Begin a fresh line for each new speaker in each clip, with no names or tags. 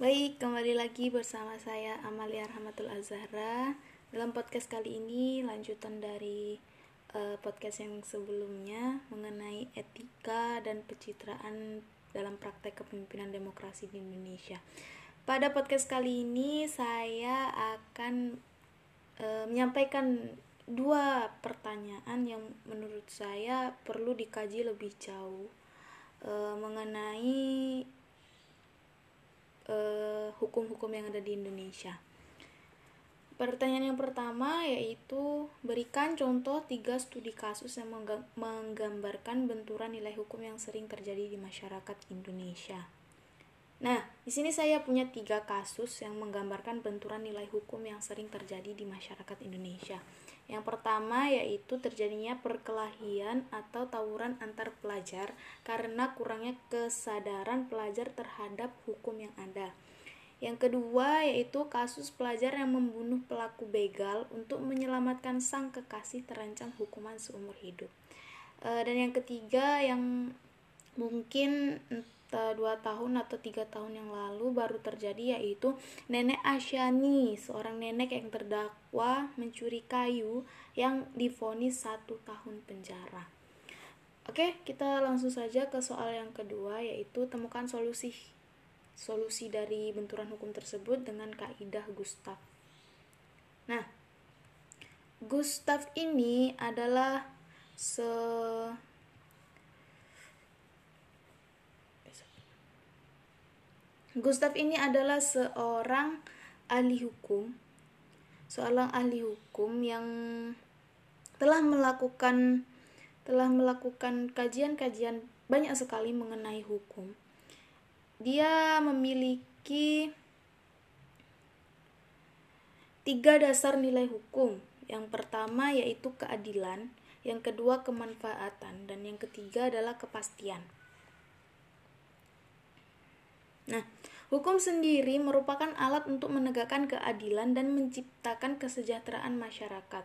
Baik, kembali lagi bersama saya Amalia Rahmatul Azhara. Dalam podcast kali ini lanjutan dari uh, podcast yang sebelumnya mengenai etika dan pencitraan dalam praktek kepemimpinan demokrasi di Indonesia. Pada podcast kali ini saya akan uh, menyampaikan dua pertanyaan yang menurut saya perlu dikaji lebih jauh uh, mengenai hukum-hukum uh, yang ada di Indonesia. Pertanyaan yang pertama yaitu berikan contoh tiga studi kasus yang menggambarkan benturan nilai hukum yang sering terjadi di masyarakat Indonesia. Nah, di sini saya punya tiga kasus yang menggambarkan benturan nilai hukum yang sering terjadi di masyarakat Indonesia. Yang pertama yaitu terjadinya perkelahian atau tawuran antar pelajar karena kurangnya kesadaran pelajar terhadap hukum yang ada. Yang kedua yaitu kasus pelajar yang membunuh pelaku begal untuk menyelamatkan sang kekasih terancam hukuman seumur hidup. E, dan yang ketiga yang mungkin dua tahun atau tiga tahun yang lalu baru terjadi yaitu nenek Asyani seorang nenek yang terdakwa mencuri kayu yang difonis satu tahun penjara. Oke, kita langsung saja ke soal yang kedua yaitu temukan solusi solusi dari benturan hukum tersebut dengan kaidah Gustav. Nah, Gustav ini adalah se Gustav ini adalah seorang ahli hukum, seorang ahli hukum yang telah melakukan telah melakukan kajian-kajian banyak sekali mengenai hukum. Dia memiliki tiga dasar nilai hukum. Yang pertama yaitu keadilan, yang kedua kemanfaatan, dan yang ketiga adalah kepastian. Nah, hukum sendiri merupakan alat untuk menegakkan keadilan dan menciptakan kesejahteraan masyarakat.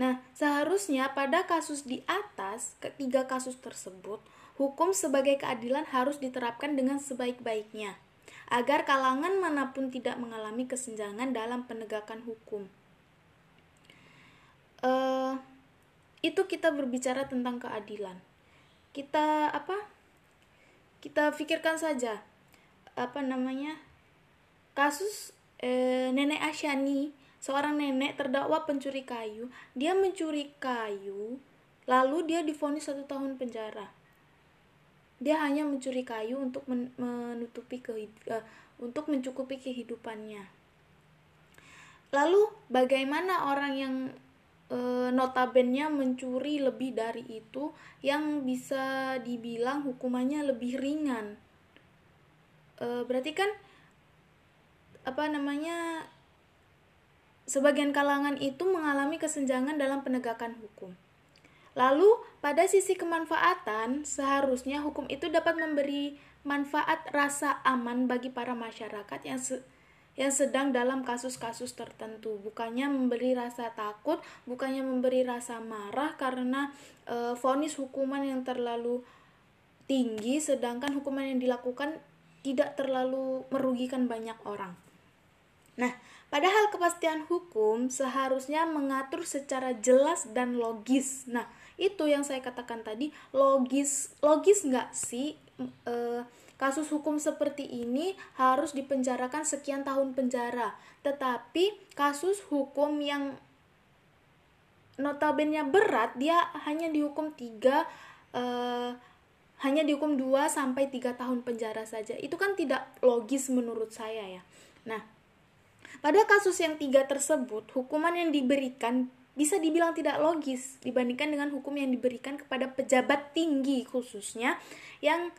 Nah, seharusnya pada kasus di atas, ketiga kasus tersebut, hukum sebagai keadilan harus diterapkan dengan sebaik-baiknya, agar kalangan mana pun tidak mengalami kesenjangan dalam penegakan hukum. Uh, itu kita berbicara tentang keadilan. Kita apa? Kita pikirkan saja apa namanya kasus e, nenek Asyani. Seorang nenek terdakwa pencuri kayu. Dia mencuri kayu lalu dia difonis satu tahun penjara. Dia hanya mencuri kayu untuk men menutupi ke uh, untuk mencukupi kehidupannya. Lalu bagaimana orang yang e, notabennya mencuri lebih dari itu yang bisa dibilang hukumannya lebih ringan e, berarti kan apa namanya sebagian kalangan itu mengalami kesenjangan dalam penegakan hukum. Lalu, pada sisi kemanfaatan, seharusnya hukum itu dapat memberi manfaat rasa aman bagi para masyarakat yang se yang sedang dalam kasus-kasus tertentu, bukannya memberi rasa takut, bukannya memberi rasa marah karena e, vonis hukuman yang terlalu tinggi, sedangkan hukuman yang dilakukan tidak terlalu merugikan banyak orang. Nah, padahal kepastian hukum seharusnya mengatur secara jelas dan logis. Nah, itu yang saya katakan tadi, logis, logis nggak sih e, kasus hukum seperti ini harus dipenjarakan sekian tahun penjara. Tetapi kasus hukum yang notabene berat, dia hanya dihukum tiga e, hanya dihukum 2 sampai 3 tahun penjara saja. Itu kan tidak logis menurut saya ya. Nah, pada kasus yang tiga tersebut, hukuman yang diberikan bisa dibilang tidak logis dibandingkan dengan hukum yang diberikan kepada pejabat tinggi khususnya yang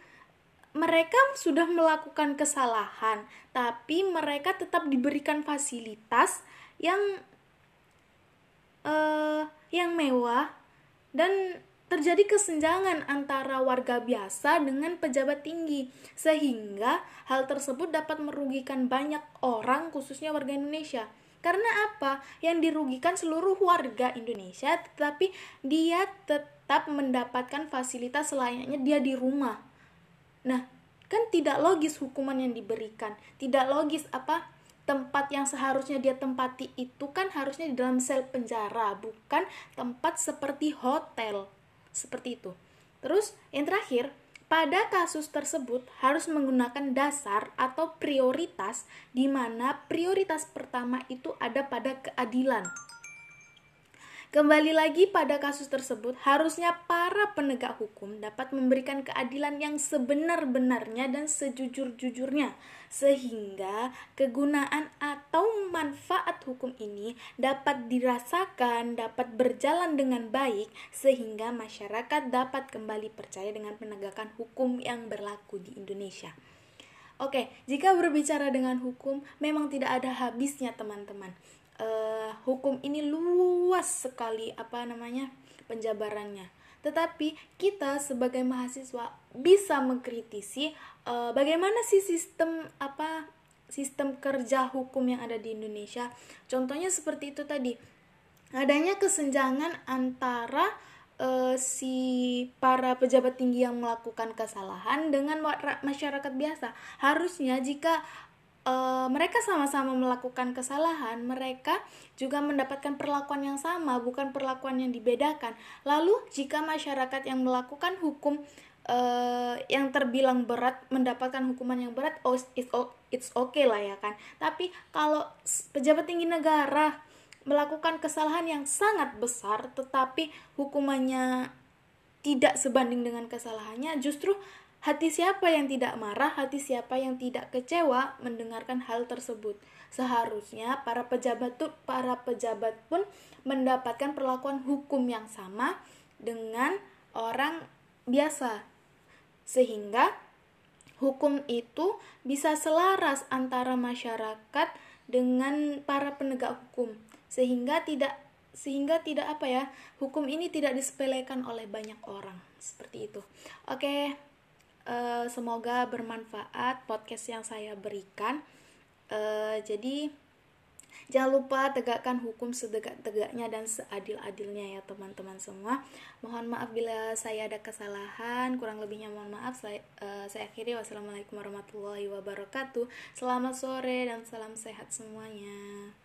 mereka sudah melakukan kesalahan, tapi mereka tetap diberikan fasilitas yang uh, yang mewah dan terjadi kesenjangan antara warga biasa dengan pejabat tinggi, sehingga hal tersebut dapat merugikan banyak orang, khususnya warga Indonesia. Karena apa? Yang dirugikan seluruh warga Indonesia, tetapi dia tetap mendapatkan fasilitas selayaknya dia di rumah. Nah, kan tidak logis hukuman yang diberikan tidak logis apa tempat yang seharusnya dia tempati itu kan harusnya di dalam sel penjara bukan tempat seperti hotel seperti itu terus yang terakhir pada kasus tersebut harus menggunakan dasar atau prioritas di mana prioritas pertama itu ada pada keadilan. Kembali lagi pada kasus tersebut, harusnya para penegak hukum dapat memberikan keadilan yang sebenar-benarnya dan sejujur-jujurnya sehingga kegunaan atau manfaat hukum ini dapat dirasakan, dapat berjalan dengan baik, sehingga masyarakat dapat kembali percaya dengan penegakan hukum yang berlaku di Indonesia. Oke, jika berbicara dengan hukum, memang tidak ada habisnya, teman-teman. Uh, hukum ini luas sekali, apa namanya, penjabarannya tetapi kita sebagai mahasiswa bisa mengkritisi uh, bagaimana sih sistem apa sistem kerja hukum yang ada di Indonesia. Contohnya seperti itu tadi. Adanya kesenjangan antara uh, si para pejabat tinggi yang melakukan kesalahan dengan masyarakat biasa. Harusnya jika uh, mereka sama-sama melakukan kesalahan, mereka juga mendapatkan perlakuan yang sama, bukan perlakuan yang dibedakan. Lalu, jika masyarakat yang melakukan hukum uh, yang terbilang berat mendapatkan hukuman yang berat, oh it's, it's okay lah ya kan. Tapi kalau pejabat tinggi negara melakukan kesalahan yang sangat besar, tetapi hukumannya tidak sebanding dengan kesalahannya, justru Hati siapa yang tidak marah, hati siapa yang tidak kecewa mendengarkan hal tersebut. Seharusnya para pejabat tuh, para pejabat pun mendapatkan perlakuan hukum yang sama dengan orang biasa. Sehingga hukum itu bisa selaras antara masyarakat dengan para penegak hukum. Sehingga tidak sehingga tidak apa ya, hukum ini tidak disepelekan oleh banyak orang. Seperti itu. Oke, uh, semoga bermanfaat podcast yang saya berikan. Uh, jadi jangan lupa tegakkan hukum setegak-tegaknya dan seadil-adilnya ya teman-teman semua. Mohon maaf bila saya ada kesalahan. Kurang lebihnya mohon maaf. Saya, uh, saya akhiri. Wassalamualaikum warahmatullahi wabarakatuh. Selamat sore dan salam sehat semuanya